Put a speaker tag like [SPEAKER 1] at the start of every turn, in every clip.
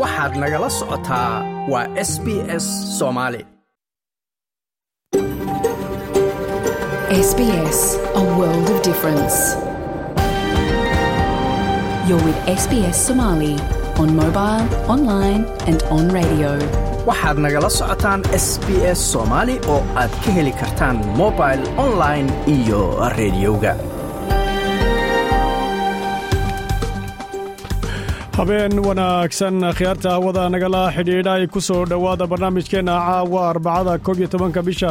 [SPEAKER 1] waxaad nagala socotaa waa s b s soomaali
[SPEAKER 2] SBS, a world of difference. You're with SBS Somali on mobile, online, and on radio.
[SPEAKER 1] waxaad nagala socotaan s b s soomaali oo aad ka heli kartaan mobil online iyo rediyoga
[SPEAKER 3] habeen wanaagsan khiyaarta hawada nagala xidhiidha ay ku soo dhowaada barnaamijkeenna caawa arbacada koob iyo tobanka bisha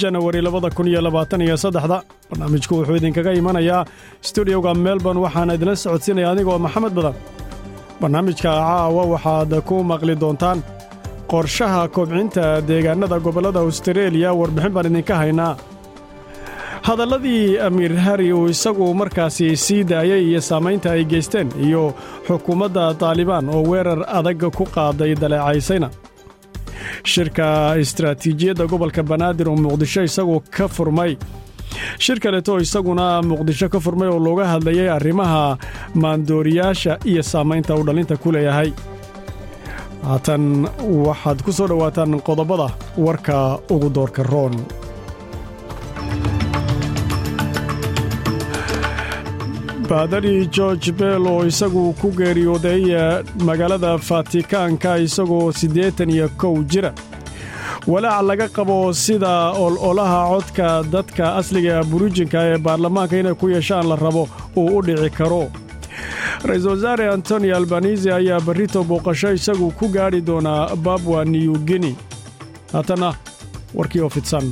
[SPEAKER 3] janawari labada kun iyo labaatan iyo saddexda. Barnaamijku wuxuu idinkaga imanayaa stuudioga melbourne waxaana idinla socodsiinaya anigoo maxamed badan. Barnaamijka caawa waxaad ku maqli doontaan qorshaha kobcinta deegaanada gobollada austareeliya warbixin baan idinka haynaa hadalladii amiir hari uu isagu markaasi sii daayay iyo saamaynta ay geysteen iyo xukuumadda taalibaan oo weerar adag ku qaaday daleecaysayna shirka istaraatiijiyadda gobolka banaadir oo muqdisho isagu ka furmay. Shir kaleeto isaguna muqdisho ka furmay oo looga hadlayay arrimaha maandooriyaasha iyo saamaynta uu dhallinta ku leeyahay. Haatan waxaad ku soo dhowaataan qodobada warka ugu doorka roon baadari george bell oo isagu ku geeriyooday magaalada fatikaanka isagoo siddeetan iyo kow jira. Walaac laga qabo sida ololaha codka dadka asliga buruujinka ee baarlamaanka inay ku yeeshaan la rabo uu u dhici karo. Ra'iisul wasaare antoni albanisi ayaa barrito booqasho isagu ku gaadhi doonaa babwa new guinea. Haatana warkii oo fidsan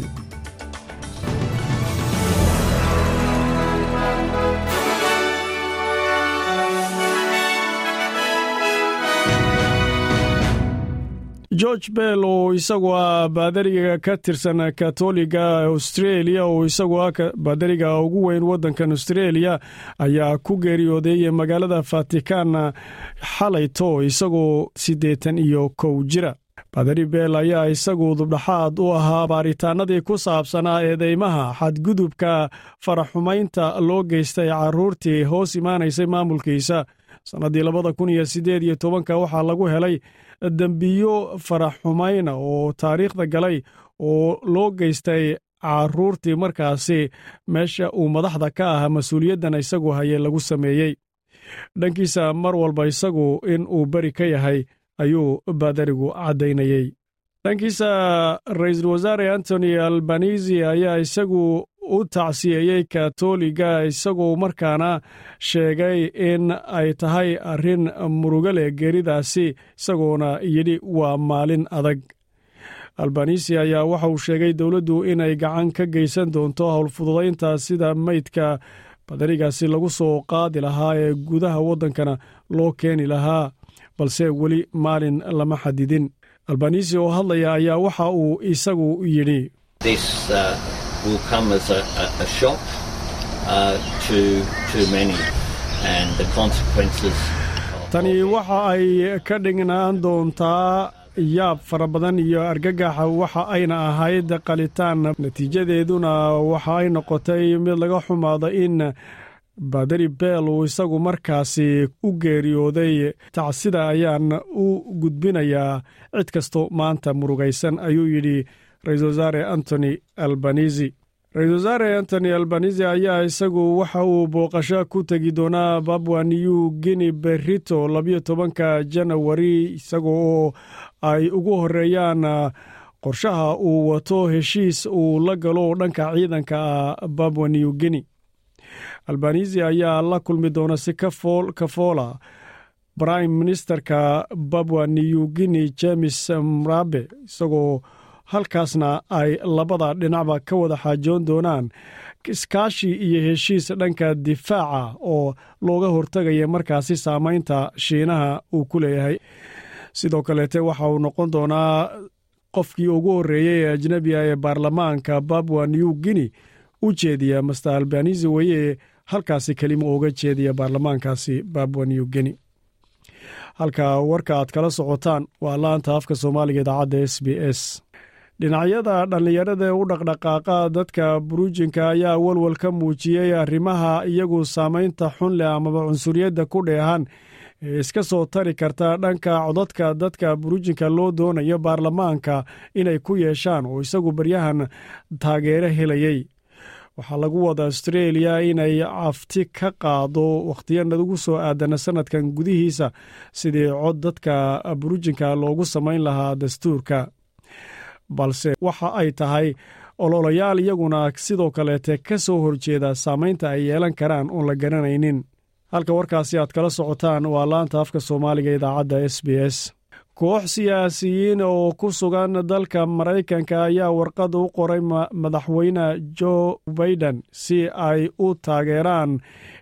[SPEAKER 3] george bell oo isagu ah baadariga ka tirsan katoliga austreeliya oo isagu ah baadariga ugu weyn waddankan austreeliya ayaa ku geeriyooday magaalada fatikan xalayto isagoo siddeetan iyo kow jira. Baadari bell ayaa isagu dubdhaxaad u ahaa baaritaanadii ku saabsanaa eedeymaha xadgudubka faraxumaynta loo geystay carruurtii hoos imaanaysay maamulkiisa. Sannaddii labada kun iyo siddeed iyo tobanka waxaa lagu helay dembiyo faraxumayna oo taariikhda galay oo loo geystay carruurtii markaasi meesha uu madaxda ka ahaa mas'uuliyaddan isagu haye lagu sameeyey. Dhankiisa mar walba isagu in uu beri ka yahay ayuu baadarigu caddaynayey. Dhankiisa ra'iisul wasaare antony albanisi ayaa isagu u tacsiyeeyey katoliga isagoo markaana sheegay in ay tahay arrin murugo leh geeridaasi isagoona yidhi waa maalin adag. Albanisi ayaa waxa uu sheegay dowladdu inay gacan ka geysan doonto howlfududaynta sida meydka badarigaasi lagu soo qaadi lahaa ee gudaha waddankana loo keeni lahaa balse weli maalin lama xadidin. Albanisi oo hadlaya ayaa waxa uu isagu yidhi
[SPEAKER 4] will come as a, a, a shock uh, to, to many and the consequences
[SPEAKER 3] tani waxa ay ka dhignaan doontaa yaab fara badan iyo argagaxa waxa ayna ahayd qalitaan. Natiijadeeduna waxa ay noqotay mid laga xumaado in badari beel uu isagu markaasi u geeriyooday. Tacsida ayaan u gudbinayaa cid kasto maanta murugaysan ayuu yidhi ra'iisul wasaare antony albanisi ra'iisul wasaare antony albanisi ayaa isagu waxa uu booqasho ku tegi doonaa babwa new guinea berito labiyo tobanka janawari isaga oo ay ugu horeeyaan qorshaha uu wato heshiis uu la galo dhanka ciidanka ah babwa new guinea. Albanisi ayaa la kulmi doona si kafoola prime ministerka babwa new guinea james mrabe isagoo halkaasna ay labada dhinacba ka wada xaajoon doonaan iskaashi iyo heshiis dhanka difaaca oo looga hortagaya markaasi saamaynta shiinaha uu ku leeyahay. Sidoo kaleete waxa uu noqon doonaa qofkii ugu horreeyey ee ajnebiga ee baarlamaanka babwa new guinea u jeediya master albanisi weye halkaasi kelima uga jeediya baarlamaankaasi babwa new guinea. Halka warka aad kala socotaan waa laanta afka soomaaliga idaacadda s b s dhinacyada dhallinyarada u dhaqdhaqaaqa dadka buruujinka ayaa walwal ka muujiyey arrimaha iyagu saamaynta xun leh amaba cunsuriyadda ku dheehan. Iska soo tari karta dhanka codadka dadka buruujinka loo doonayo baarlamaanka inay ku yeeshaan oo isagu baryahan taageero helayey waxaa lagu wada astreeliya inay cafti ka qaado wakhtiyanadugu soo aadana sanadkan gudihiisa sidii cod dadka buruujinka loogu samayn lahaa dastuurka balse waxa ay tahay ololayaal iyaguna sidoo kaleete ka soo horjeeda saamaynta ay yeelan karaan oon la garanaynin. Halka warkaasi aad kala socotaan waa laanta afka soomaaliga idaacadda s b s. Koox siyaasiyiin oo ku sugan dalka maraykanka ayaa warqad u qoray madaxweyne jo baiden si ay u taageeraan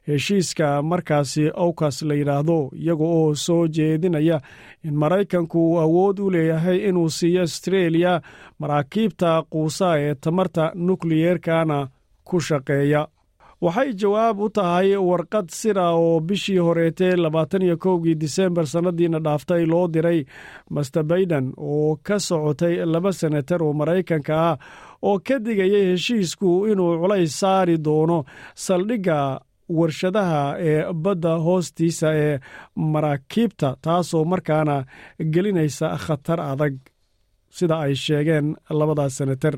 [SPEAKER 3] heshiiska markaasi owkas la yidhaahdo iyaga oo soo jeedinaya in maraykanku uu awood u leeyahay inuu siiyo astreeliya maraakiibta quusa ee tamarta nukliyeerkana ku shaqeeya. Waxay jawaab u tahay warqad sira oo bishii horeetee labaatan iyo kowgii sannadiina dhaaftay loo diray master baiden oo ka socotay laba senatar oo maraykanka ah oo ka digayay heshiisku inuu culays saari doono saldhigga warshadaha ee badda hoostiisa ee maraakiibta taasoo markaana gelinaysa khatar adag sida ay sheegeen labadaas senatar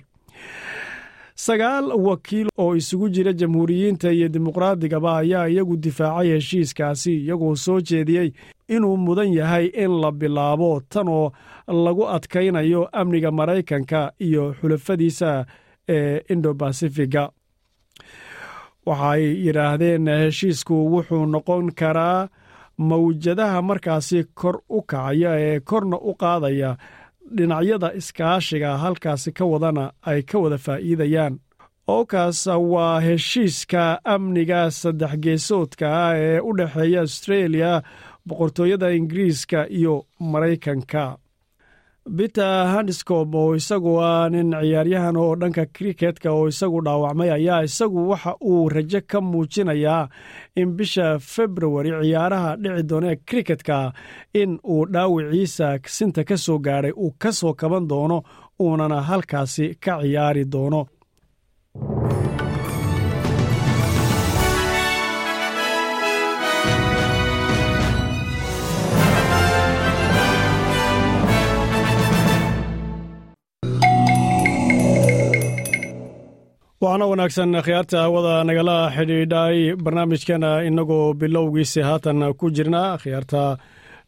[SPEAKER 3] sagaal wakiil oo isugu jira jamhuuriyiinta iyo dimuqraadigaba ayaa iyagu difaacay heshiiskaasi iyagoo soo jeediyey inuu mudan yahay in la bilaabo tan oo lagu adkaynayo amniga maraykanka iyo xulafadiisa ee indobasifiga waxay yidhaahdeen heshiisku wuxuu noqon karaa mawjadaha markaasi kor u kacaya ee korna u qaadaya dhinacyada iskaashiga halkaasi ka wadana ay ka wada faa'iidayaan. Ookaas waa heshiiska amniga saddex geesoodka ah ee u dhexeeya astreeliya boqortooyada ingiriiska iyo maraykanka peter handiscom oo isagu ah nin ciyaaryahan oo dhanka kriketka oo isagu dhaawacmay ayaa isagu waxa uu rajo ka muujinayaa in bisha februari ciyaaraha dhici doona ee kriketka in uu dhaawiciisa sinta ka soo gaadhay uu ka soo kaban doono uunana halkaasi ka ciyaari doono waxaana wanaagsan khiyaarta hawada nagala xidhiidhay barnaamijkana inagoo bilowgiisi haatan ku jirna. Khiyaarta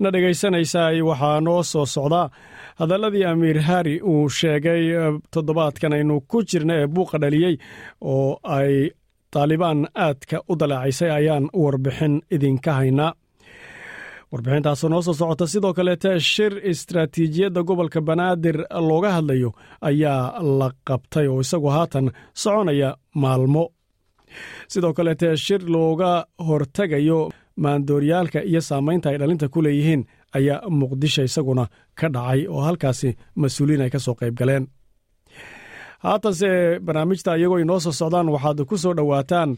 [SPEAKER 3] na dhegaysanaysa waxaa noo soo socda. Hadalladii amiir hari uu sheegay toddobaadkan aynu ku jirna ee buuqa dhaliyey oo ay taalibaan aadka u dalaacaysay ayaan warbixin idinka haynaa warbixintaasoo noo soo socota sidoo kaleete shir istaraatiijiyadda gobolka banaadir looga hadlayo ayaa la qabtay oo isagu haatan soconaya maalmo. Sidoo kaleete shir looga hortegayo maandooryaalka iyo saamaynta ay dhalinta ku leeyihiin ayaa muqdisho isaguna ka dhacay oo halkaasi mas'uuliin ay ka soo qayb galeen. Haatanse barnaamijta iyagoo inoo soo socdaan waxaad ku soo dhowaataan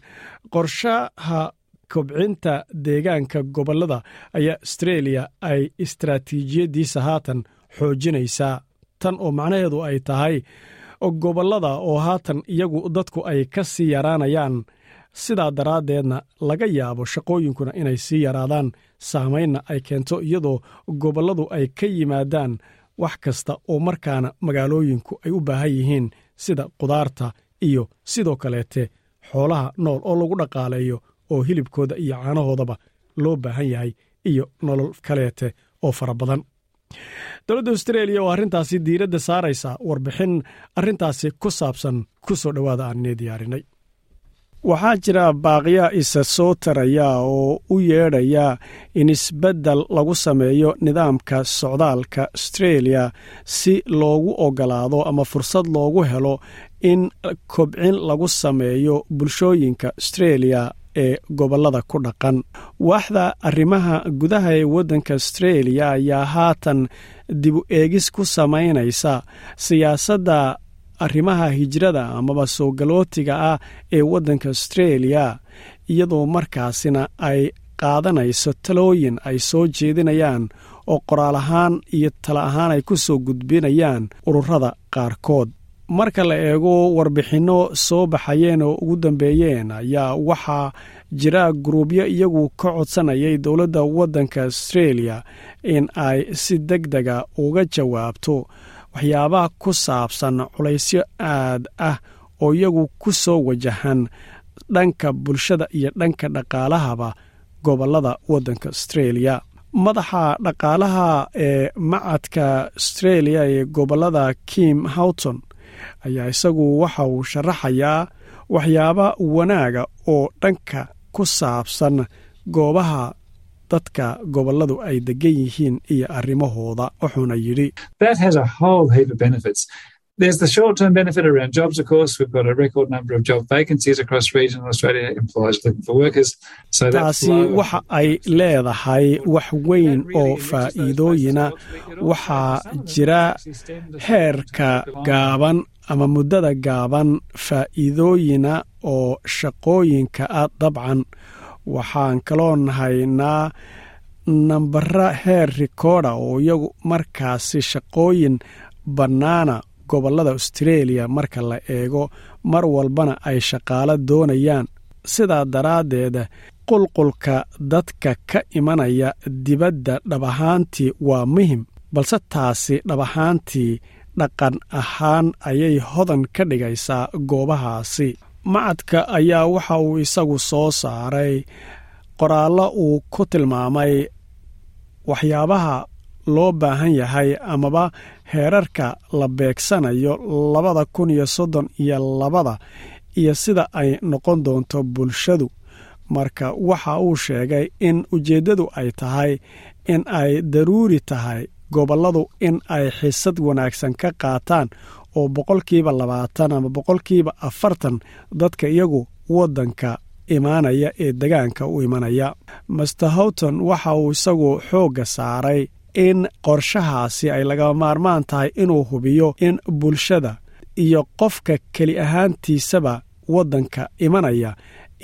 [SPEAKER 3] qorshaha kobcinta deegaanka gobollada ayaa astreeliya ay istaraatiijiyaddiisa haatan xoojinaysaa. Tan oo macnaheedu ay tahay gobollada oo haatan iyagu dadku ay ka sii yaraanayaan. Sidaa daraaddeedna laga yaabo shaqooyinkuna inay sii yaraadaan. Saamaynna ay keento iyadoo gobolladu ay ka yimaadaan wax kasta oo markaana magaalooyinku ay u baahan yihiin sida qudaarta iyo sidoo kaleete xoolaha nool oo lagu dhaqaaleeyo oo hilibkooda iyo caanahoodaba loo baahan yahay iyo nolol kaleete oo fara badan. Dowladda austreeliya oo arrintaasi diiradda saaraysa warbixin arrintaasi ku saabsan ku soo dhowaada aaninee diyaarinay. Waxaa jira baaqya isa soo taraya oo u yeedhaya in isbeddel lagu sameeyo nidaamka socdaalka astreeliya si loogu oggolaado ama fursad loogu helo in kobcin lagu sameeyo bulshooyinka astreeliya ee gobollada ku dhaqan. Waaxda arrimaha gudaha ee waddanka astreeliya ayaa haatan dib u eegis ku samaynaysa siyaasadda arrimaha hijrada amaba soo galootiga ah ee waddanka astreeliya iyadoo markaasina ay qaadanayso talooyin ay soo jeedinayaan oo qoraal ahaan iyo tala ahaan ay ku soo gudbinayaan ururada qaarkood marka la eego warbixinno soo baxayeen oo ugu dambeeyeen ayaa waxaa jira guruubyo iyagu ka codsanayay dowladda waddanka australia in ay si deg dega uga jawaabto waxyaabaha ku saabsan culaysyo aad ah oo iyagu ku soo wajahan dhanka bulshada iyo dhanka dhaqaalahaba gobollada waddanka australia. Madaxa dhaqaalaha ee macadka australia ee gobollada kim howton ayaa isagu waxa uu sharaxayaa waxyaaba wanaaga oo dhanka ku saabsan goobaha dadka gobolladu ay degan yihiin iyo arrimahooda wuxuuna yidhi
[SPEAKER 5] There's the short term benefit around jobs, of course. We've got a record number of job vacancies across regional Australia, employers looking for workers. So
[SPEAKER 3] taasi waxa ay leedahay wax weyn oo faa'iidooyina waxaa jira heerka gaaban ama muddada gaaban faa'iidooyina oo shaqooyinka ah dabcan. Waxaan kaloo haynaa nambara heer rikooda oo iyagu markaasi shaqooyin bannaana gobollada australia marka la eego mar walbana ay shaqaalo doonayaan. Sidaa daraaddeed qulqulka dadka ka imanaya dibadda dhab ahaantii waa muhiim balse taasi dhab ahaantii dhaqan ahaan ayay hodan ka dhigaysaa goobahaasi. Macadka ayaa waxa uu isagu soo saaray. Qoraallo uu ku tilmaamay waxyaabaha loo baahan yahay amaba heerarka la beegsanayo labada kun iyo soddon iyo labada iyo sida ay noqon doonto bulshadu. Marka waxa uu sheegay in ujeeddadu ay tahay in ay daruuri tahay gobolladu in ay xisad wanaagsan ka qaataan oo boqolkiiba labaatan ama boqolkiiba afartan dadka iyagu waddanka imaanaya ee degaanka u imanaya. Master howton waxa uu isagu xoogga saaray in qorshahaasi ay lagama maarmaan tahay inuu hubiyo in bulshada iyo qofka keli ahaantiisaba waddanka imanaya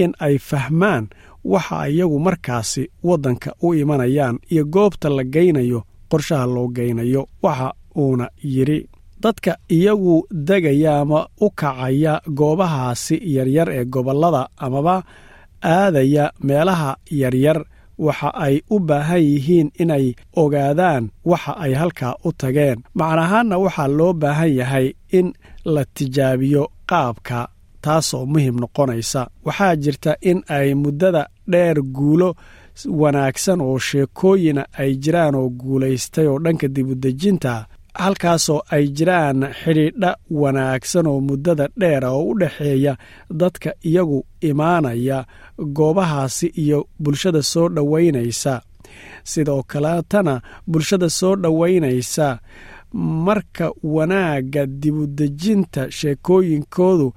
[SPEAKER 3] in ay fahmaan waxa iyagu markaasi waddanka u imanayaan iyo goobta la geynayo qorshaha loo geynayo waxa uuna yidhi dadka iyagu degaya ama u kacaya goobahaasi yaryar ee gobollada amaba aadaya meelaha yaryar waxa ay u baahan yihiin inay ogaadaan waxa ay halkaa u tageen. Macnahaanna waxaa loo baahan yahay in la tijaabiyo qaabka taasoo muhiim noqonaysa. Waxaa jirta in ay muddada dheer guulo wanaagsan oo sheekooyina ay jiraan oo guulaystay oo dhanka dibudejinta halkaasoo ay jiraan xidhiidha wanaagsan oo muddada dheera oo u dhexeeya dadka iyagu imaanaya goobahaasi iyo bulshada soo dhoweynaysa sidoo kaletana bulshada soo dhoweynaysa marka wanaagga dibudejinta sheekooyinkoodu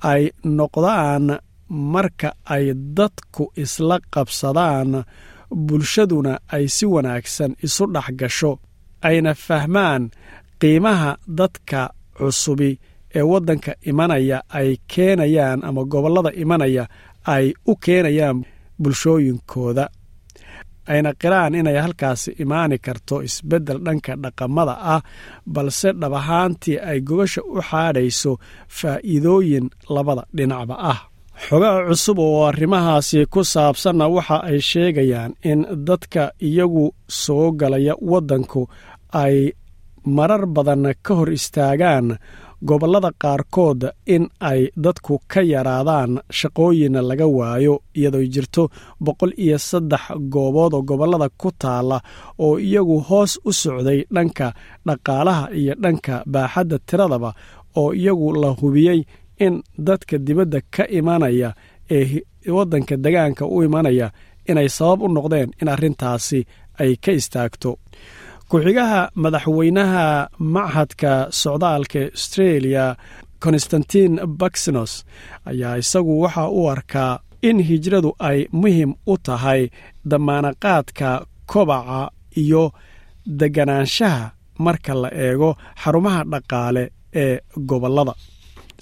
[SPEAKER 3] ay noqdaan marka ay dadku isla qabsadaan bulshaduna ay si wanaagsan isu dhex gasho ayna fahmaan qiimaha dadka cusubi ee waddanka imanaya ay keenayaan ama gobollada imanaya ay u keenayaan bulshooyinkooda. Ayna qiraan inay halkaasi imaani karto isbeddel dhanka dhaqamada ah balse dhab ahaantii ay gogasha u xaadhayso faa'iidooyin labada dhinacba ah xogaha cusub oo arrimahaasi ku saabsanna waxa ay sheegayaan in dadka iyagu soo galaya waddanku ay marar badan ka hor istaagaan gobollada qaarkood in ay dadku ka yaraadaan shaqooyinna laga waayo iyadoo jirto boqol iyo saddex goobood oo gobollada ku taalla oo iyagu hoos u socday dhanka dhaqaalaha iyo dhanka baaxadda tiradaba oo iyagu la hubiyey in dadka dibadda ka imanaya ee waddanka degaanka u imanaya inay sabab u noqdeen in arrintaasi ay ka istaagto. Ku-xigaha madaxweynaha machadka socdaalka australia constantin baxinos ayaa isagu waxa u arkaa in hijradu ay muhiim u tahay damaanaqaadka kobaca iyo deganaanshaha marka la eego xarumaha dhaqaale ee gobollada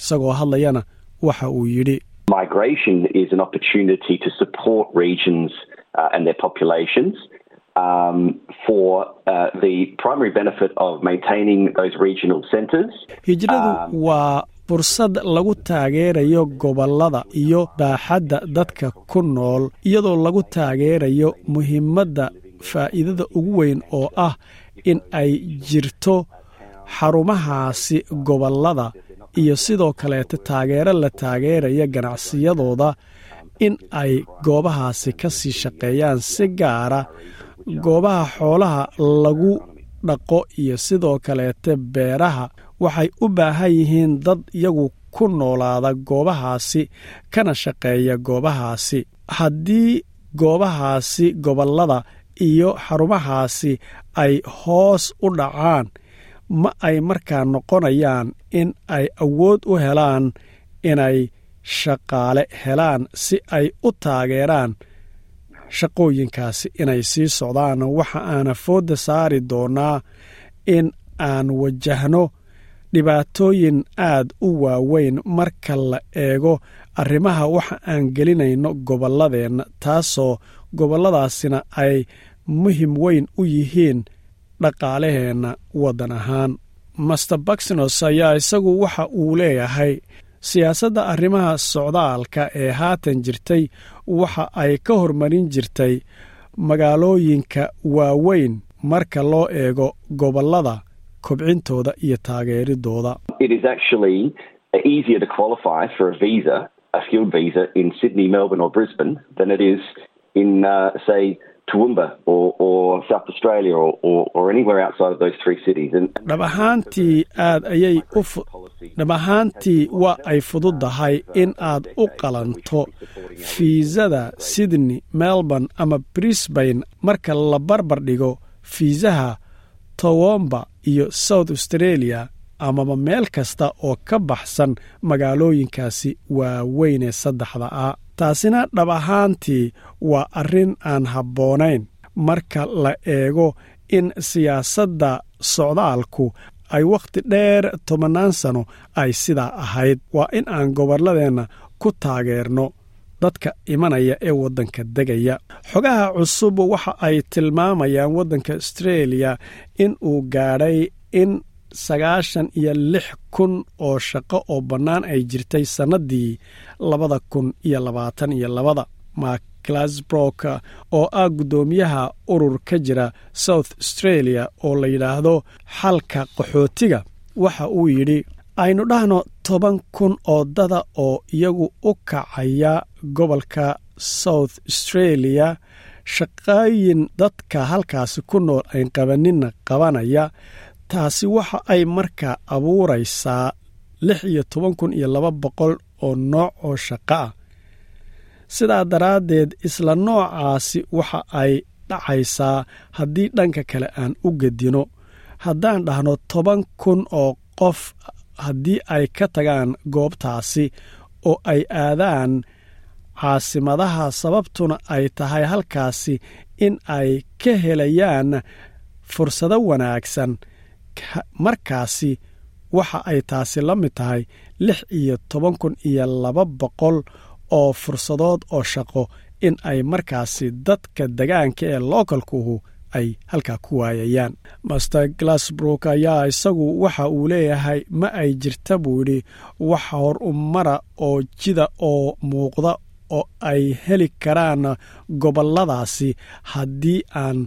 [SPEAKER 3] isagoo hadlayana waxa uu yidhi
[SPEAKER 6] Migration is an opportunity to support regions and their populations um, for the primary benefit of maintaining those regional centres.
[SPEAKER 3] hijradu waa fursad lagu taageerayo gobollada iyo baaxadda dadka ku nool iyadoo lagu taageerayo muhiimadda faa'iidada ugu weyn oo ah in ay jirto xarumahaasi gobollada iyo sidoo kaleeta taageero la taageeraya ganacsiyadooda in ay goobahaasi ka sii shaqeeyaan si gaara goobaha xoolaha lagu dhaqo iyo sidoo kaleeta beeraha. Waxay u baahan yihiin dad iyagu ku noolaada goobahaasi kana shaqeeya goobahaasi. Haddii goobahaasi gobollada iyo xarumahaasi ay hoos u dhacaan ma ay markaa noqonayaan in ay awood u helaan inay shaqaale helaan si ay u taageeraan shaqooyinkaasi inay sii socdaan. Waxa aana foodda saari doonaa in aan wajahno dhibaatooyin aad u waaweyn marka la eego arrimaha waxa aan gelinayno gobolladeenna taasoo gobolladaasina ay muhiim weyn u yihiin dhaqaalaheenna waddan ahaan. Master baxnos ayaa isagu waxa uu leeyahay siyaasadda arrimaha socdaalka ee haatan jirtay waxa ay ka hormarin jirtay magaalooyinka waaweyn marka loo eego gobollada kobcintooda iyo taageeridooda
[SPEAKER 6] Toowoomba or, or South Australia or, or, or anywhere outside of those three cities.
[SPEAKER 3] Dhab aad ayay u dhab ahaantii waa ay fududdahay in aad u qalanto fiisada sydney melbourne ama brisbane marka la barbar dhigo fiisaha towomba iyo south australia amaba meel kasta oo ka baxsan magaalooyinkaasi waaweynee saddexda ah taasina dhab ahaantii waa arrin aan habboonayn. Marka la eego in siyaasadda socdaalku ay wakhti dheer tobannaan sano ay sidaa ahayd waa in aan gobolladeenna ku taageerno dadka imanaya ee waddanka degaya. Xogaha cusub waxa ay tilmaamayaan waddanka astreeliya in uu gaadhay in sagaashan iyo lix kun oo shaqo oo bannaan ay jirtay sannaddii labada kun iyo labaatan iyo labada. Mark glasbrook oo ah guddoomiyaha urur ka jira south australia oo la yidhaahdo xalka qaxootiga waxa uu yidhi aynu dhahno toban kun oo dada oo iyagu u kacaya gobolka south australia. Shaqooyin dadka halkaasi ku nool ayn qabaninna qabanaya taasi waxa ay markaa abuuraysaa lix toban kun iyo laba boqol oo nooc oo shaqo ah. Sidaa daraaddeed isla noocaasi waxa ay dhacaysaa haddii dhanka kale aan u gedino. Haddaan dhahno toban kun oo qof haddii ay ka tagaan goobtaasi oo ay aadaan caasimadaha sababtuna ay tahay halkaasi in ay ka helayaan fursado wanaagsan markaasi waxa ay taasi la mid tahay lix iyo toban kun iyo laba boqol oo fursadood oo shaqo in ay markaasi dadka degaanka ee lookalkuhu ay halkaa ku waayayaan. Master glasbrook ayaa isagu waxa uu leeyahay ma ay jirta buu yidhi wax hor umara oo jida oo muuqda oo ay heli karaan gobolladaasi haddii aan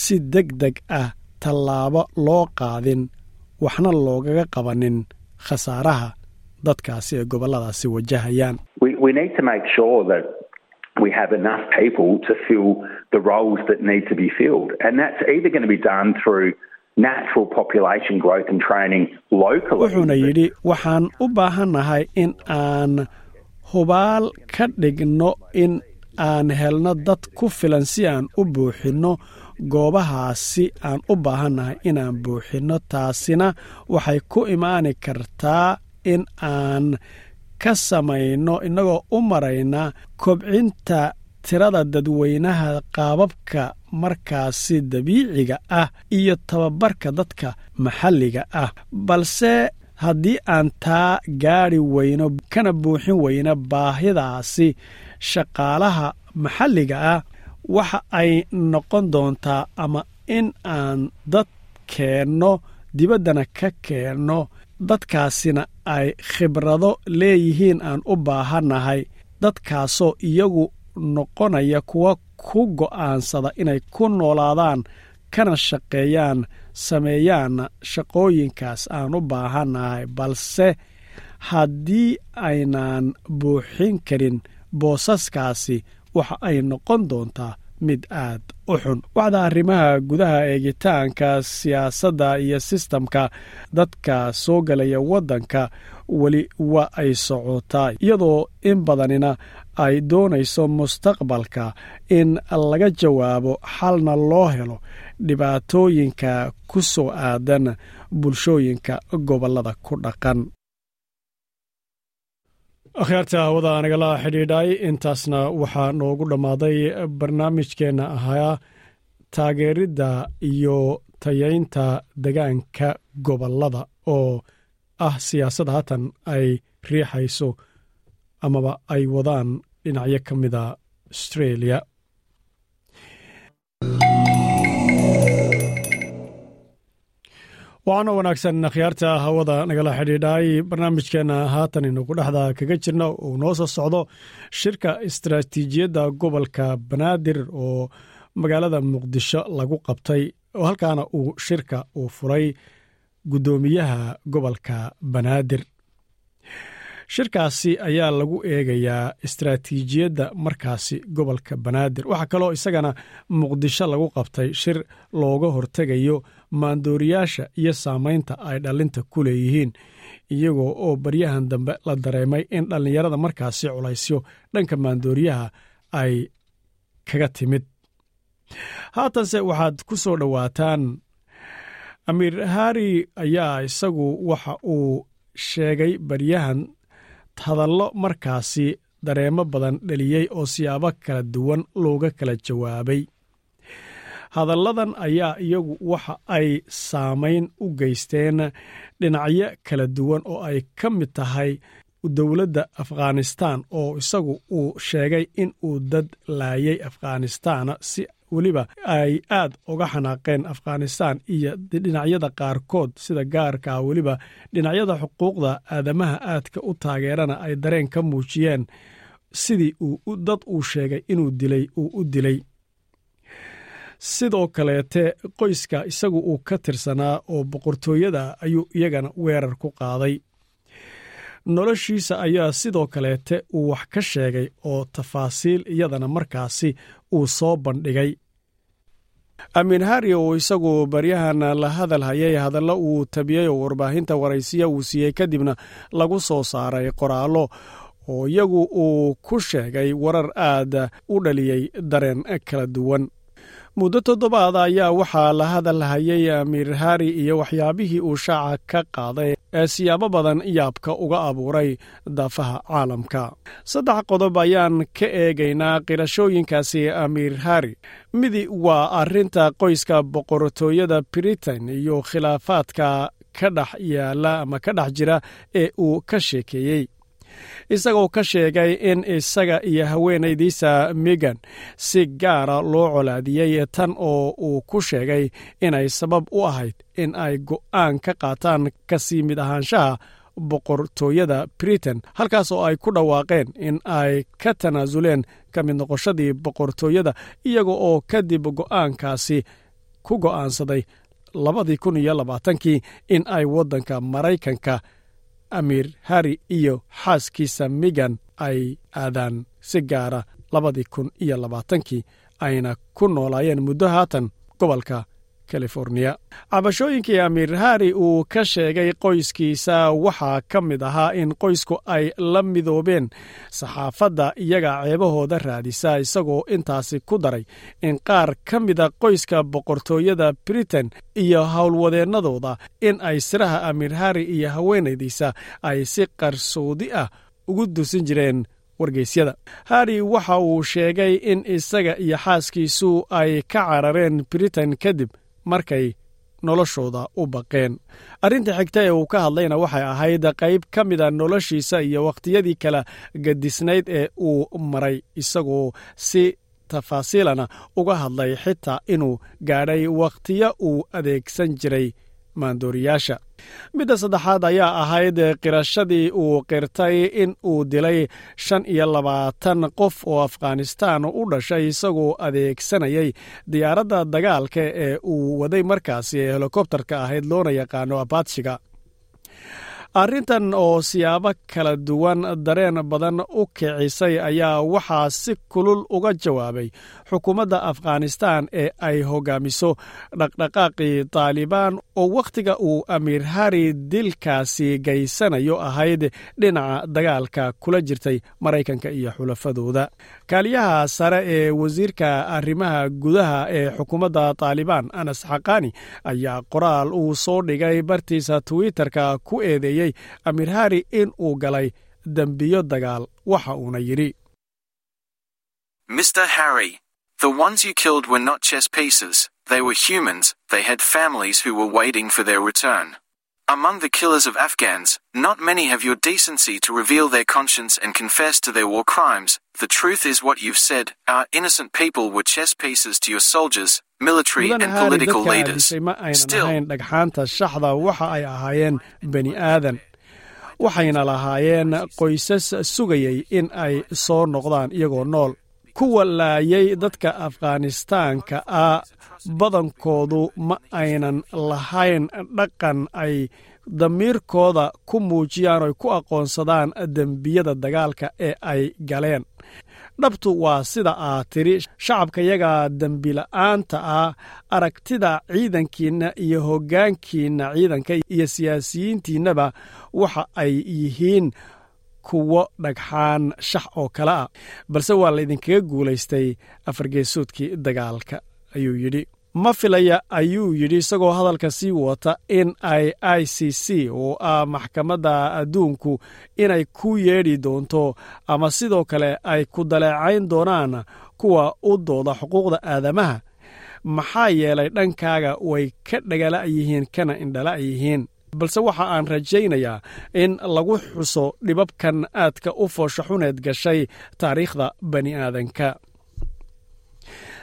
[SPEAKER 3] si deg deg ah tallaabo loo qaadin waxna loogaga qabanin khasaaraha dadkaasi ee gobolladaasi wajahayaan
[SPEAKER 7] we have enough people to fill the roles that need to be filled. And that's either going to be done through natural population growth and training locally.
[SPEAKER 3] wuxuuna yidhi waxaan u baahannahay in aan hubaal ka dhigno in aan helno dad ku filan si aan u buuxinno goobahaasi aan u baahannahay inaan buuxinno taasina waxay ku imaani kartaa in aan ka samayno innagoo u marayna kobcinta tirada dadweynaha qaababka markaasi dabiiciga ah iyo tababarka dadka maxalliga ah. Balse haddii aan taa gaadhi weyno kana buuxin weyno baahidaasi shaqaalaha maxalliga ah waxa ay noqon doontaa ama in aan dad keenno dibaddana ka keenno dadkaasina ay khibrado leeyihiin aan u baahannahay. Dadkaasoo iyagu noqonaya kuwa ku go'aansada inay ku noolaadaan kana shaqeeyaan sameeyaanna shaqooyinkaas aan u baahannahay. Balse haddii aynaan buuxin karin boosaskaasi waxa ay noqon doontaa mid aad u xun. Waxda arrimaha gudaha eegitaanka siyaasadda iyo sistamka dadka soo galaya waddanka weli waa ay socotaa iyadoo in badanina ay doonayso mustaqbalka in laga jawaabo xalna loo helo dhibaatooyinka ku soo aadan bulshooyinka gobollada ku dhaqan akhyaarta hawada nagala xidhiidhay intaasna waxaa noogu dhammaaday barnaamijkeenna ahaa taageeridda iyo tayaynta degaanka gobollada oo ah siyaasad haatan ay riixayso amaba ay wadaan dhinacyo ka mida astreeliya waxaana wanaagsan akhyaarta hawada nagala xidhiidhay. Barnaamijkeena haatan inagu dhexda kaga jirna uu noo soo socdo shirka istaraatiijiyadda gobolka banaadir oo magaalada muqdisho lagu qabtay halkaana uu shirka uu furay guddoomiyaha gobolka banaadir. Shirkaasi ayaa lagu eegayaa istaraatiijiyadda markaasi gobolka banaadir. Waxaa kaloo isagana muqdisho lagu qabtay shir looga hortegayo maandooriyaasha iyo saamaynta ay dhallinta ku leeyihiin iyagoo oo baryahan dambe la dareemay in dhallinyarada markaasi culaysyo dhanka maandooriyaha ay kaga timid. Haatanse waxaad ku soo dhowaataan amiir hari ayaa isagu waxa uu sheegay baryahan hadallo markaasi dareemo badan dheliyey oo siyaabo kala duwan looga kala jawaabay hadalladan ayaa iyagu waxa ay saamayn u geysteen dhinacyo kala duwan oo ay ka mid tahay dowladda afghanistan oo isagu uu sheegay in uu dad laayay afghanistan si weliba ay aad uga xanaaqeen afghanistan iyo dhinacyada qaarkood sida gaarka weliba dhinacyada xuquuqda aadamaha aadka u taageerana ay dareen ka muujiyeen sidii dad uu sheegay inuu dilay uu u dilay sidoo kaleete qoyska isagu uu ka tirsanaa oo boqortooyada ayuu iyagana weerar ku qaaday. Noloshiisa ayaa sidoo kaleete uu wax ka sheegay oo tafaasiil iyadana markaasi uu soo bandhigay. Amiin hari uu isagu baryahan la hadal hayay hadallo uu tabiyey oo warbaahinta waraysiya uu siiyey kadibna lagu soo saaray qoraallo oo iyagu uu ku sheegay warar aad u dhaliyey dareen kala duwan muddo toddobaad ayaa waxaa la hadal hayay amiir hari iyo waxyaabihii uu shaaca ka qaaday ee siyaabo badan yaabka uga abuuray daafaha caalamka. Saddex qodob ayaan ka eegaynaa qirashooyinkaasi amiir hari. Midi waa arrinta qoyska boqortooyada britain iyo khilaafaadka ka dhex yaalla ama ka dhex jira ee uu ka sheekeeyey isagoo ka sheegay in isaga iyo haweenaydiisa megan si gaara loo colaadiyey tan oo uu ku sheegay inay sabab u ahayd in ay go'aan ka qaataan ka sii mid ahaanshaha boqortooyada britain halkaas oo ay ku dhawaaqeen in ay ka tanaasuleen ka mid noqoshadii boqortooyada iyaga oo kadib go'aankaasi ku go'aansaday labadii kun iyo labaatankii in ay waddanka maraykanka amiir hari iyo xaaskiisa megan ay aadaan si gaara labadii kun iyo labaatankii ayna ku noolaayeen muddo haatan gobolka californiya cabashooyinkii amiir hari uu ka sheegay qoyskiisa waxaa ka mid ahaa in qoysku ay la midoobeen saxaafadda iyaga ceebahooda raadisa isagoo intaasi ku daray in qaar ka mida qoyska boqortooyada britain iyo howlwadeennadooda in ay siraha amiir hari iyo haweenaydiisa ay si qarsoodi ah ugu dusin jireen wargeysyada. Hari waxa uu sheegay in isaga iyo xaaskiisu ay ka carareen britain kadib markay noloshooda u baqeen. Arrinta xigta ee uu ka hadlayna waxay ahayd qayb ka mida noloshiisa iyo wakhtiyadii kala gadisnayd ee uu maray isagoo si tafaasiilana uga hadlay xitaa inuu gaadhay wakhtiyo uu adeegsan jiray maandooriyaasha midda saddexaad ayaa ahayd qirashadii uu qirtay in uu dilay shan iyo labaatan qof oo afghanistaan u dhashay isagoo adeegsanayay diyaaradda dagaalka ee uu waday markaasi ee helikobtarka ahayd loona yaqaano abadshiga arrintan oo siyaabo kala duwan dareen badan u kicisay ayaa waxaa si kulul uga jawaabay xukuumadda afghanistan ee ay hogaamiso dhaqdhaqaaqii taalibaan oo wakhtiga uu amiir hari dilkaasi gaysanayo ahayd dhinaca dagaalka kula jirtay maraykanka iyo xulafadooda. Kaaliyaha sare ee wasiirka arrimaha gudaha ee xukuumadda taalibaan anas xaqani ayaa qoraal uu soo dhigay bartiisa twitterka ku eedeeyey amiir hari in uu galay dembiyo dagaal waxa uuna yidhi
[SPEAKER 8] Mr. Harry, the ones you killed were not chess pieces. They were humans. They had families who were waiting for their return. Among the killers of Afghans, not many have your decency to reveal their conscience and confess to their war crimes. The truth is what you've said. Our innocent people were chess pieces to your soldiers, military,
[SPEAKER 3] mudan
[SPEAKER 8] and
[SPEAKER 3] hari
[SPEAKER 8] political
[SPEAKER 3] dadka
[SPEAKER 8] leaders.
[SPEAKER 3] aadisay ma aynan ahayn dhagxaanta shaxda waxa ay ahaayeen bani aadan. Waxayna lahaayeen qoysas sugayay in ay soo noqdaan iyagoo nool. Kuwa laayay dadka afghanistaanka ah badankoodu ma aynan lahayn dhaqan ay damiirkooda ku muujiyaan oy ku aqoonsadaan dembiyada dagaalka ee ay galeen dhabtu waa sida aad tidhi shacabkayaga dembila'aanta ah aragtida ciidankiinna iyo hoggaankiinna ciidanka iyo siyaasiyiintiinnaba waxa ay yihiin kuwo dhagxaan shax oo kale ah. Balse waa laydinkaga guulaystay afargeesoodkii dagaalka ayuu yidhi ma filaya ayuu yidhi isagoo hadalka sii wata in ay i c c oo ah maxkamadda adduunku inay ku yeedhi doonto ama sidoo kale ay ku daleecayn doonaan kuwa u dooda xuquuqda aadamaha. Maxaa yeelay dhankaaga way ka dhagala yihiin kana indhala yihiin. Balse waxa aan rajaynayaa in lagu xuso dhibabkan aadka u fooshaxuneed gashay taariikhda bani aadanka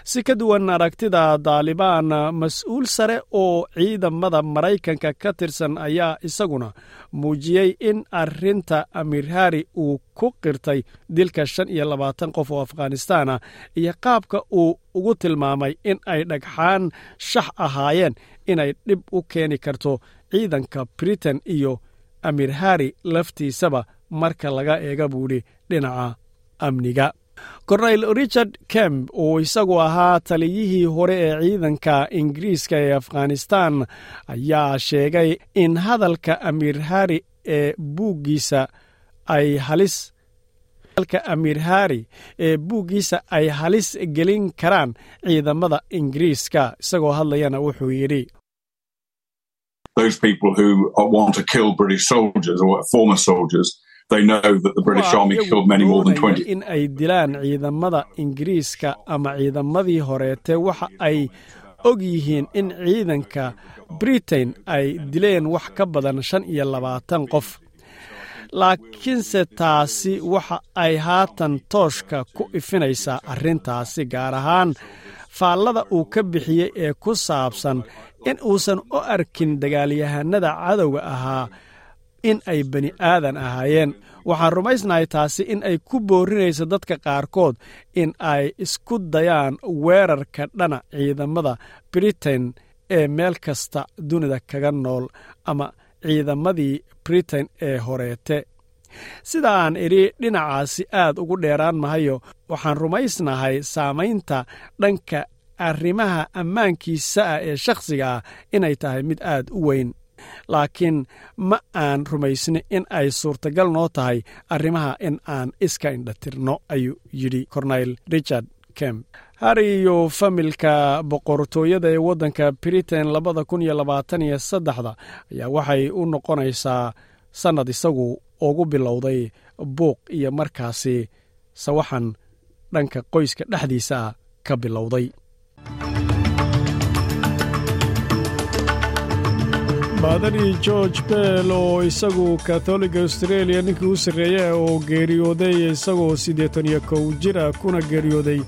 [SPEAKER 3] si ka duwan aragtida daalibaan mas'uul sare oo ciidamada maraykanka ka tirsan ayaa isaguna muujiyey in arrinta amiir hari uu ku qirtay dilka shan iyo labaatan qof oo afghanistaan ah iyo qaabka uu ugu tilmaamay in ay dhagxaan shax ahaayeen inay dhib u keeni karto ciidanka britain iyo amiir hari laftiisaba marka laga eega buudhi dhinaca amniga korneyl richard kemp oo isagu ahaa taliyihii hore ee ciidanka ingiriiska ee afghanistan ayaa sheegay in hadalka amiir hari ee buuggiisa ay halis hadalka amiir hari ee buuggiisa ay halis gelin karaan ciidamada ingiriiska isagoo hadlayana wuxuu yidhi
[SPEAKER 9] those people who want to kill British soldiers or former soldiers, they know that the British
[SPEAKER 3] Kuwa
[SPEAKER 9] Army
[SPEAKER 3] iyagu
[SPEAKER 9] killed many more than
[SPEAKER 3] doonaya
[SPEAKER 9] 20.
[SPEAKER 3] in ay dilaan ciidamada ingiriiska ama ciidamadii horeete waxa ay og yihiin in ciidanka britain ay dileen wax ka badan shan iyo labaatan qof laakiinse taasi waxa ay haatan tooshka ku ifinaysaa arrintaasi gaar ahaan faallada uu ka bixiyey ee ku saabsan in uusan u arkin dagaalyahanada cadowga ahaa in ay bani aadan ahaayeen. Waxaan rumaysnahay taasi in ay ku boorinayso dadka qaarkood in ay isku dayaan weerarka dhana ciidamada britain ee meel kasta dunida kaga nool ama ciidamadii britain ee horeete. Sida aan idhi dhinacaasi aad ugu dheeraan mahayo waxaan rumaysnahay saamaynta dhanka arrimaha ammaankiisa ah ee shakhsiga ah inay tahay mid aad u weyn laakiin ma aan rumaysni in ay suurtagal noo tahay arrimaha in aan iska indhatirno ayuu yidhi korneyl richard kemp. Hari iyo familka boqortooyada ee waddanka britain labada kun iyo labaatan iyo saddexda ayaa waxay u noqonaysaa sannad isagu ugu bilowday buuq iyo markaasi sawaxan dhanka qoyska dhexdiisa ah ka bilowday baadadii george bell oo isagu katholiga australia ninkii u sarreeya oo geeriyooday isagoo siddeetan iyo kow jir ah kuna geeriyooday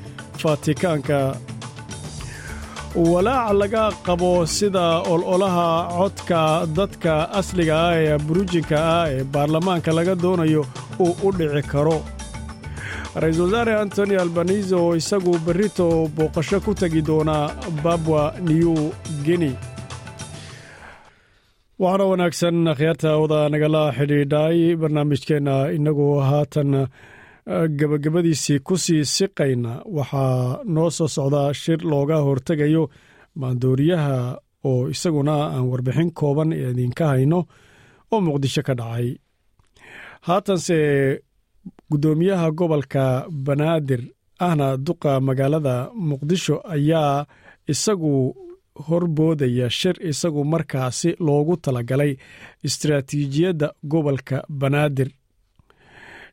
[SPEAKER 3] fatikaanka walaac laga qabo sida ololaha codka dadka asliga ah ee burujinka ah ee baarlamaanka laga doonayo uu u dhici karo. Ra'iisul wasaare antoni albanise oo isagu berrito booqasho ku tegi doona babwa new guinea waxaana wanaagsan akhyaarta wada nagala xidhiidhay. Barnaamijkeenna inagoo haatan gebagabadiisii ku sii siqayna. Waxaa noo soo socda shir looga hortegayo maandooriyaha oo isaguna aan warbixin kooban idinka hayno oo muqdisho ka dhacay. Haatanse guddoomiyaha gobolka banaadir ahna duqa magaalada muqdisho ayaa isagu horboodaya shir isagu markaasi loogu talagalay istaraatiijiyadda gobolka banaadir.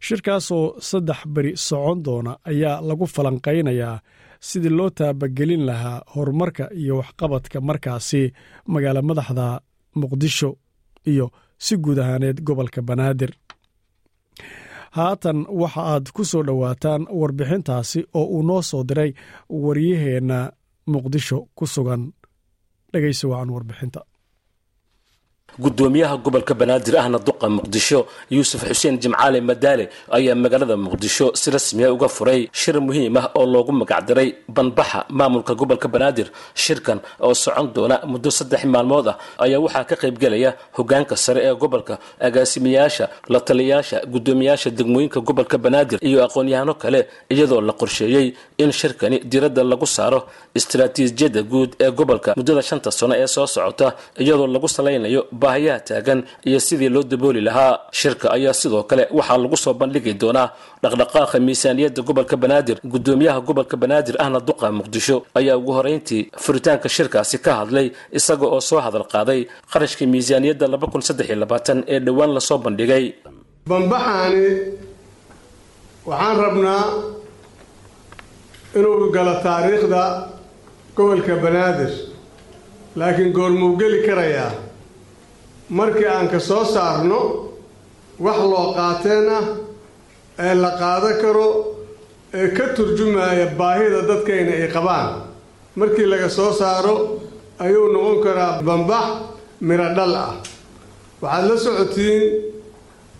[SPEAKER 3] Shirkaasoo saddex beri socon doona ayaa lagu falanqaynayaa sidii loo taabagelin lahaa horumarka iyo waxqabadka markaasi magaala madaxda muqdisho iyo si guud ahaaneed gobolka banaadir. Haatan waxa aad ku soo dhowaataan warbixintaasi oo uu noo soo diray waryaheenna muqdisho ku sugan dhegaysa wacan warbixinta
[SPEAKER 10] gudoomiyaha gobolka banaadir ahna duqa muqdisho yuusuf xuseen jimcaale madaale ayaa magaalada muqdisho si rasmiya uga furay shir muhiim ah oo loogu magacdaray banbaxa maamulka gobolka banaadir. Shirkan oo socon doona muddo saddex maalmood ah ayaa waxaa ka qaybgelaya hogaanka sare ee gobolka agaasimayaasha la taliyayaasha gudoomiyaasha degmooyinka gobolka banaadir iyo aqoon-yahano kale iyadoo la qorsheeyey in shirkani diradda lagu saaro istaraatiijiyadda guud ee gobolka muddada shanta sano ee soo socota iyadoo lagu salaynayo baahiyaha taagan iyo sidii loo dabooli lahaa. Shirka ayaa sidoo kale waxaa lagu soo bandhigi doonaa dhaqdhaqaaqa miisaaniyadda gobolka banaadir gudoomiyaha gobolka banaadir ahna duqa muqdisho. Ayaa ugu horeyntii furitaanka shirkaasi ka hadlay isaga oo soo hadal qaaday qarashka miisaaniyadda ee dhowaan la soo bandhigay.
[SPEAKER 11] Bambaxaani waxaan rabnaa inuu galo taariikhda gobolka banaadir laakiin goormuu geli karayaa markii aan ka soo saarno wax loo qaateen ah ee la qaado karo ee ka turjumaya baahida dadkayna ay qabaan. Markii laga soo saaro ayuu noqon karaa bambax miro dhal ah. Waxaad la socotiin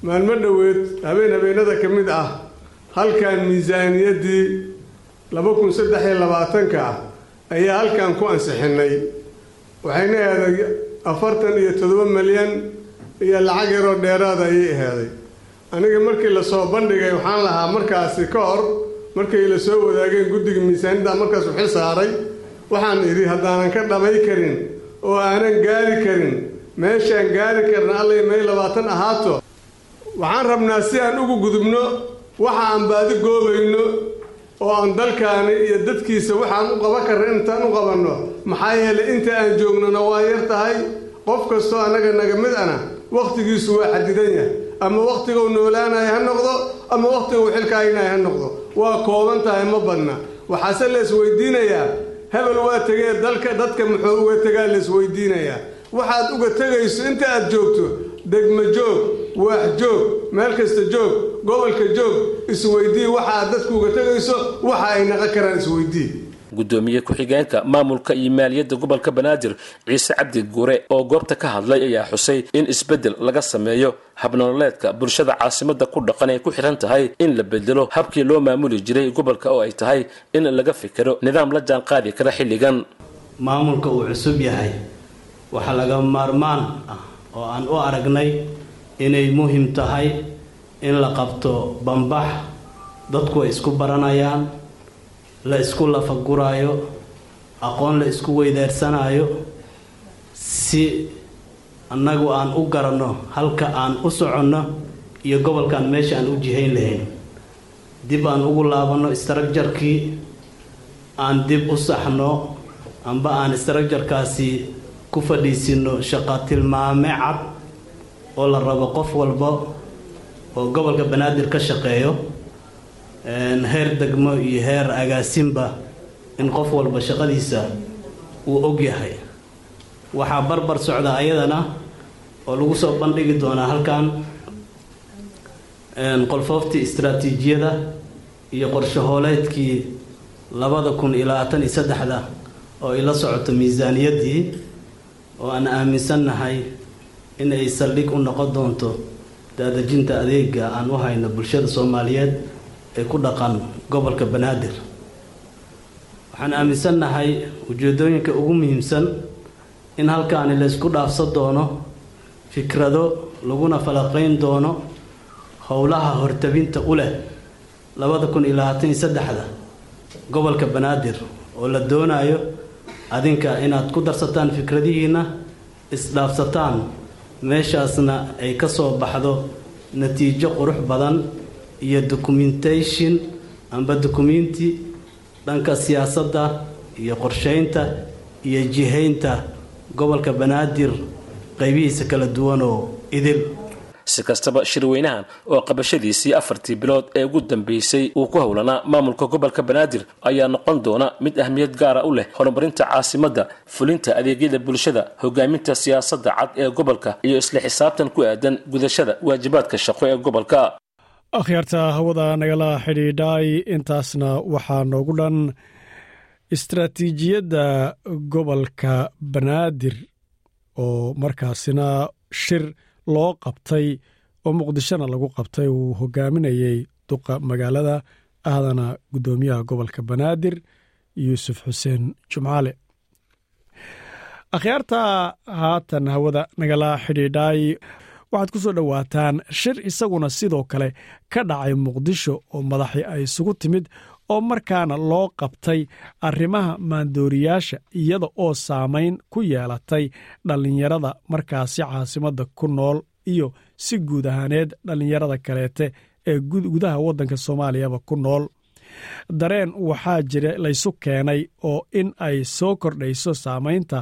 [SPEAKER 11] maalmo dhoweed habeen habeenada ka mid ah halkan miisaaniyaddii laba kun saddex iyo labaatanka ah ayaa halkan ku ansixinnay waxayna eeday afartan iyo toddoba milyan iyo lacag yaroo dheeraada ayay aheeday aniga markii la soo bandhigay waxaan lahaa markaasi ka hor markay la soo wadaageen guddiga miisaaniyadda markaas u xil saaray waxaan idhi haddaanan ka dhamay karin oo aanan gaari karin meeshaan gaari karna allay may labaatan ahaato. Waxaan rabnaa si aan ugu gudubno waxa aan baadi goobayno oo aan dalkaani iyo dadkiisa waxaan u qaban karna intaan u qabanno. Maxaa yeelay inta aan joognona waa yar tahay. Qof kastoo annaga naga mid ana wakhtigiisu waa xadidan yahay. Ama wakhtiguu noolaanaya ha noqdo ama wakhtiguu xilkaaynaya ha noqdo. Waa kooban tahay ma badna. Waxaase la isweydiinayaa hebel waa tegee dalka dadka muxuu uga tegaa la isweydiinayaa waxaad uga tegayso inta aad joogto degmo joog waax joog meel kasta joog gobolka joog isweydii waxa aad dadku uga tegayso waxa ay naqon karaan isweydii.
[SPEAKER 10] Gudoomiye ku-xigeenka maamulka iyo maaliyadda gobolka banaadir ciise cabdi guure oo goobta ka hadlay ayaa xusay in isbeddel laga sameeyo habnololeedka bulshada caasimada ku dhaqan ay ku xihan tahay in la bedelo habkii loo maamuli jiray gobolka oo ay tahay in laga fikiro nidaam la jaan qaadi kara xilligan.
[SPEAKER 12] Maamulka uu cusub yahay waxaa laga maarmaan ah oo aan u aragnay inay muhiim tahay in la qabto bambax dadku ay isku baranayaan la isku lafaguraayo aqoon la isku weydaarsanayo si annagu aan u garanno halka aan u soconno iyo gobolkan meesha aan u jihayn lahayn. Dib aan ugu laabanno istraakjarkii aan dib u saxno amba aan istraakjarkaasi ku fadhiisino shaqa tilmaame cad oo la rabo qof walba oo gobolka banaadir ka shaqeeyo heer degmo iyo heer agaasinba in qof walba shaqadiisa uu og yahay. Waxaa barbar socda ayadana oo lagu soo bandhigi doonaa halkan qolfooftii istraatiijiyada iyo qorshahooleedkii labada kun iyo labaatan iyo saddexda oo ay la socoto miisaaniyaddii oo aan aaminsannahay in ay saldhig u noqon doonto daadejinta adeega aan u hayno bulshada soomaaliyeed ee ku dhaqan gobolka banaadir. Waxaan aaminsannahay ujeedooyinka ugu muhiimsan in halkaani la ysku dhaafsan doono fikrado laguna falaqayn doono howlaha hortabinta u leh labada kun iyo labaatan iyo saddexda gobolka banaadir oo la doonayo adinka inaad ku darsataan fikradihiina isdhaafsataan meeshaasna ay ka soo baxdo natiijo qurux badan iyo documentation amba documenti dhanka siyaasadda iyo qorsheynta iyo jihaynta gobolka banaadir qaybihiisa kala duwan oo idil
[SPEAKER 10] si kastaba shirweynahan oo qabashadiisii afartii bilood ee ugu dambeysay uu ku howlanaa maamulka gobolka banaadir ayaa noqon doona mid ahmiyad gaara u leh horumarinta caasimadda fulinta adeegyada bulshada hogaaminta siyaasadda cad ee gobolka iyo isla xisaabtan ku aadan gudashada waajibaadka shaqo ee gobolka.
[SPEAKER 3] Akhyaarta hawada nagala xidhiidhay intaasna waxaa noogu dhan istaraatiijiyadda gobolka banaadir oo markaasina shir loo qabtay oo muqdishona lagu qabtay uu hogaaminayey duqa magaalada ahdana guddoomiyaha gobolka banaadir yuusuf xuseen jumcaale. Akhyaarta haatan hawada nagala xidhiidhay. Waxaad ku soo dhowaataan shir isaguna sidoo kale ka dhacay muqdisho oo madaxi ay isugu timid oo markaana loo qabtay arrimaha maandooriyaasha iyada oo saamayn ku yeelatay dhallinyarada markaasi caasimadda ku nool iyo si guud ahaaneed dhallinyarada kaleete ee gudaha waddanka soomaaliyaba ku nool. Dareen waxaa jira laysu keenay oo in ay soo kordhayso saamaynta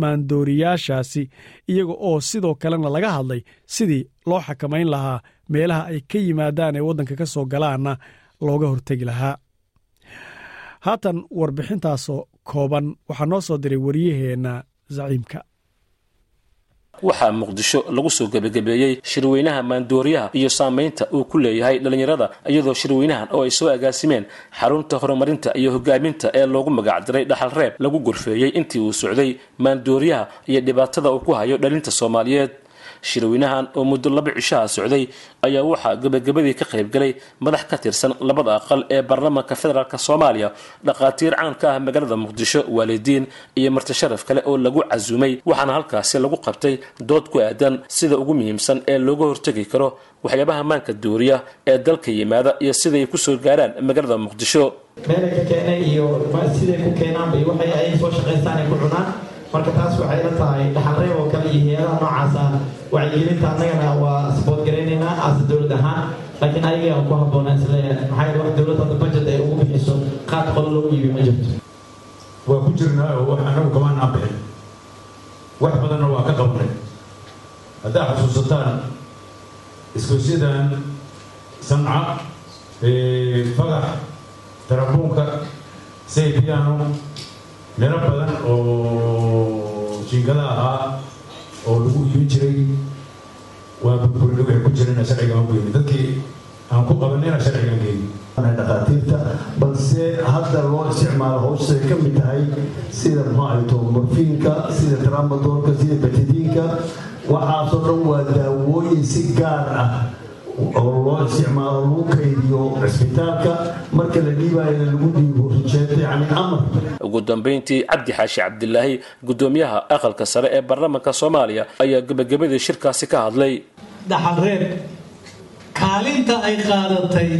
[SPEAKER 3] maandooriyaashaasi iyaga oo sidoo kalena laga hadlay sidii loo xakamayn lahaa meelaha ay ka yimaadaan ee waddanka ka soo galaanna looga hortegi lahaa. Haatan warbixintaasoo kooban waxaa noo soo diray waryaheenna zaciimka.
[SPEAKER 10] Waxaa muqdisho lagu soo gebagabeeyey shirweynaha maandooriyaha iyo saamaynta uu ku leeyahay dhallinyarada iyadoo shirweynahan oo ay soo agaasimeen xarunta horumarinta iyo hogaaminta ee loogu magacdiray dhaxal reeb lagu gorfeeyey intii uu socday maandooriyaha iyo dhibaatada uu ku hayo dhalinta soomaaliyeed shirweynahan oo muddo laba cishaha socday ayaa waxaa gebagabadii ka qaybgalay madax ka tirsan labada aqal ee baarlamaanka federaalk soomaaliya. Dhakhaatiir caan ka ah magaalada muqdisho waalidiin iyo marti sharaf kale oo lagu casuumay waxaana halkaasi lagu qabtay dood ku aadan sida ugu muhiimsan ee looga hortegi karo waxyaabaha maanka dooriya ee dalka yimaada iyo siday ku soo gaaraan magaalada muqdisho.
[SPEAKER 13] Meelay keenay iyo siday ku keenaanba waxay ay soo shaqaystaan ay ku cunaan marka taas waxay la tahay dhaxalreeb oo kale iyo hay'adaha noocaasa wacyigelinta annagana waa saboodgaraynaynaa aase dowlad ahaan. Laakiin ayaga aan ku habboonaan is leeyahay maxaa wax dowladda hadda budget ay ugu bixiso qaad qolo loogu iibi ma jirto.
[SPEAKER 14] Waa ku jirnaa oo wax annagu kamaanaan bixin. Wax badanna waa ka qabnay. Haddaa xasuusataan isgoysyadan sanca fagax tarabuunka saybiyaano meelo badan oo jiingada ahaa oo lagu iibin jiray waa burburin waxay ku jirana sharciga aan geyni dadkii aan ku qabanina sharcigaan geyni
[SPEAKER 15] dhakhaatiirta balse hadda loo isticmaalo howshay ka mid tahay sida maxaato morfiinka sida tramadoolka sida betidiinka waxaasoo dhan waa daawooyin si gaar ah oo loo isticmaalo lagu kaydiyo cisbitaalka marka la dhiibaayana lagu dhiibo amar
[SPEAKER 10] ugu dambayntii cabdi xaashi cabdilaahi guddoomiyaha aqalka sare ee baarlamaanka soomaaliya ayaa gebagabadii shirkaasi ka hadlay.
[SPEAKER 16] Dhaxalreeb kaalinta ay qaadatay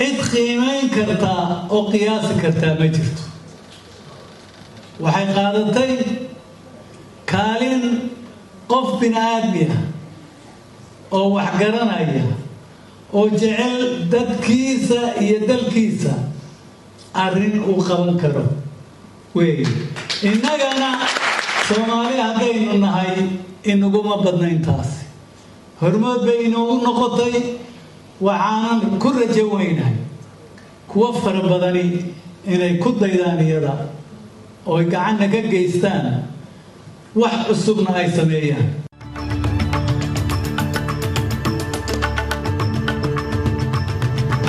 [SPEAKER 16] cid qiimayn kartaa oo qiyaasi kartaa ma jirto. Waxay qaadatay kaalin qof bini aadmi ah oo wax garanaya oo jecel dadkiisa iyo dalkiisa arrin uu qaban karo weeye innagana soomaali haddaynu nahay inaguma badnayntaasi hormood bay inoogu noqotay waxaanan ku rajo weynahay kuwo fara badani inay ku daydaan iyada ooy gacanna ka geystaan wax cusubna ay sameeyaan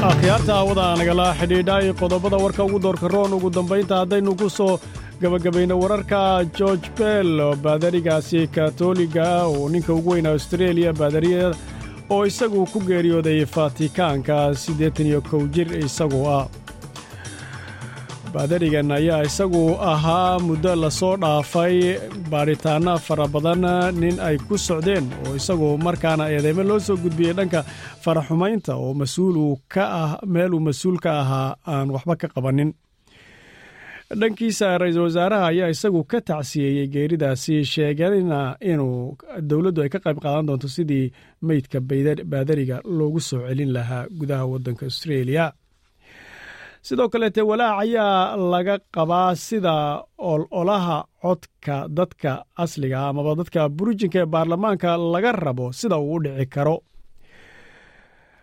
[SPEAKER 3] akhyaarta hawada nagala xidhiidhay qodobada warka ugu doorka roon ugu dambaynta haddaynu ku soo gabagabayno wararka george bell baadarigaasi katoliga oo ninka ugu weyna austareeliya baadariya oo isagu ku geeriyooday fatikaanka siddeetan iyo kow jir isagoo ah baadarigan ayaa isagu ahaa muddo la soo dhaafay. Baadhitaanno fara badan nin ay ku socdeen oo isagu markaana eedeymo loo soo gudbiyey dhanka faraxumaynta oo masuulu ka ah meeluu mas'uul ka ahaa aan waxba ka qabanin. Dhankiisa ra'iisul wasaaraha ayaa isagu ka tacsiyeeyey geeridaasi sheegana inuu dowladdu ay ka qayb qaadan doonto sidii meydka baadariga loogu soo celin lahaa gudaha waddanka austraeliya sidoo kaleete walaac ayaa laga qabaa sida ololaha codka dadka asliga amaba dadka burijinka ee baarlamaanka laga rabo sida uu u dhici karo.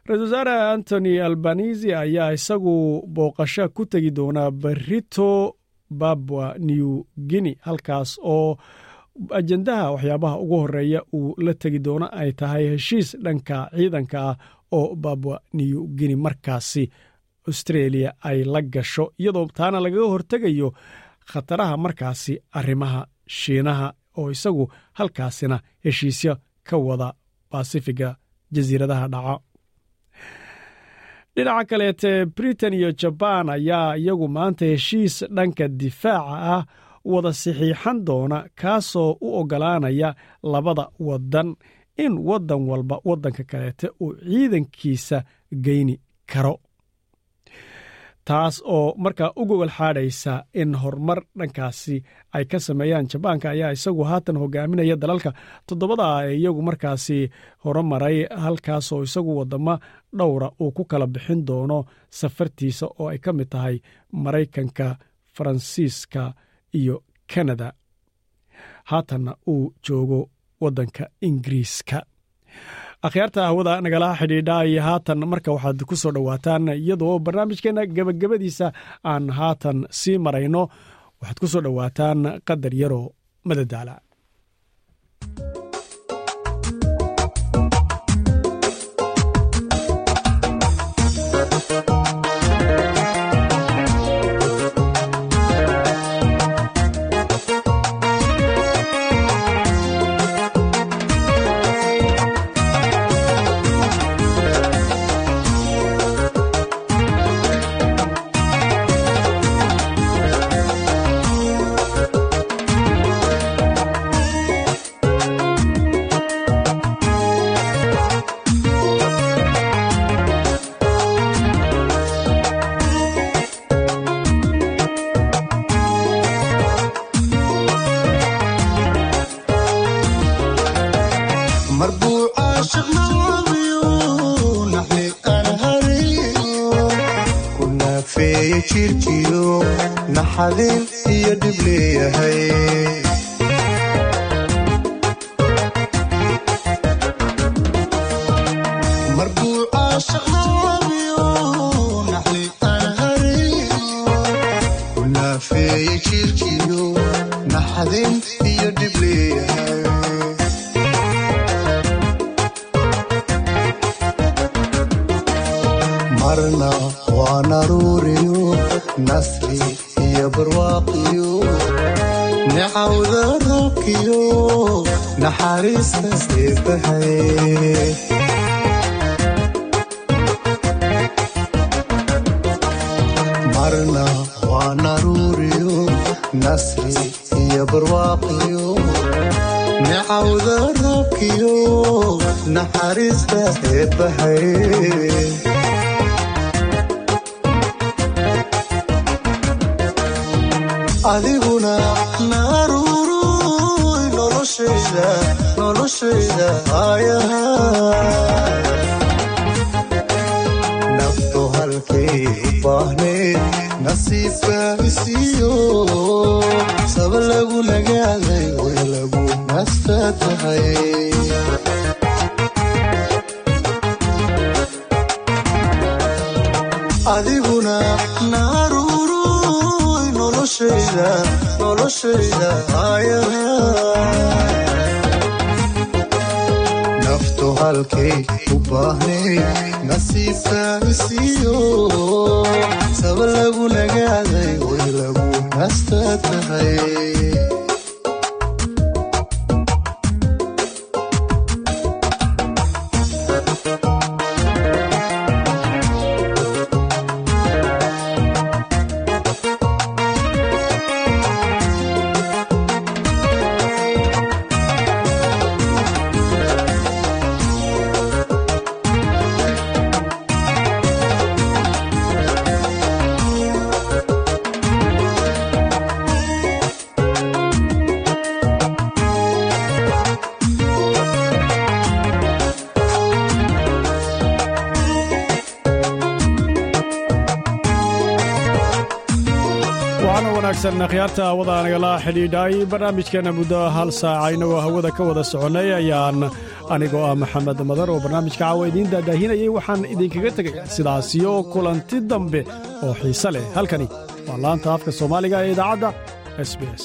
[SPEAKER 3] Ra'isul wasaare antony albanisi ayaa isagu booqasho ku tegi doonaa barito babwa new guinea halkaas oo ajendaha waxyaabaha ugu horreeya uu la tegi doono ay tahay heshiis dhanka ciidanka ah oo babwa new guinea markaasi australia ay la gasho iyadoo taana lagaga hortegayo khataraha markaasi arrimaha shiinaha oo isagu halkaasina heshiisyo ka wada basifiga jasiiradaha dhaca. Dhinaca kaleete britain iyo jabaan ayaa iyagu maanta heshiis dhanka difaaca ah wada saxiixan doona kaasoo u oggolaanaya labada waddan in waddan walba waddanka kaleete uu ciidankiisa geyni karo taas oo markaa u gogol xaadhaysa in horumar dhankaasi ay ka sameeyaan jabaanka ayaa isagu haatan hogaaminaya dalalka. Toddobada ee iyagu markaasi horumaray halkaasoo isagu wadamo dhowra uu ku kala bixin doono safartiisa oo ay ka mid tahay maraykanka faransiiska iyo kanada. Haatanna uu joogo waddanka ingiriiska akhyaarta hawada nagala xidhiidha iyo haatan marka waxaad ku soo dhowaataan iyadoo barnaamijkeenna gebagabadiisa aan haatan sii marayno waxaad ku soo dhowaataan qadar yaroo madadaala
[SPEAKER 17] saba lagu nagaaday way lagu nasta
[SPEAKER 3] akhyaarta hawada nagala xidhiidhay barnaamijkeena muddo hal saaca inagoo hawada ka wada soconnay ayaan anigoo ah maxamed madar oo barnaamijka caawa idiin daadaahinayay waxaan idinkaga tegaya sidaasiyo kulanti dambe oo xiise leh. Halkani waa laanta afka soomaaliga ee idaacadda s b s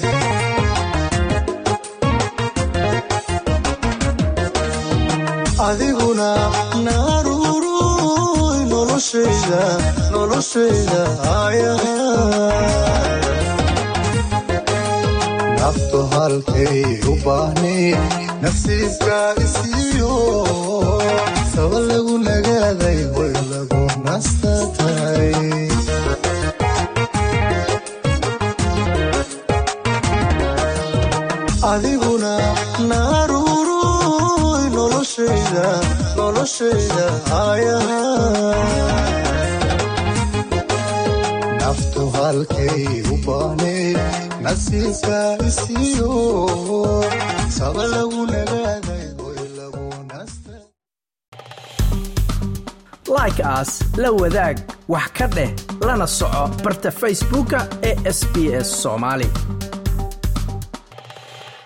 [SPEAKER 17] naftu halkay u baahnay nafsiiska isiyo naftu halkay
[SPEAKER 1] like aas la wadaag wax ka dheh lana soco barta facebooka ee sb s soomaali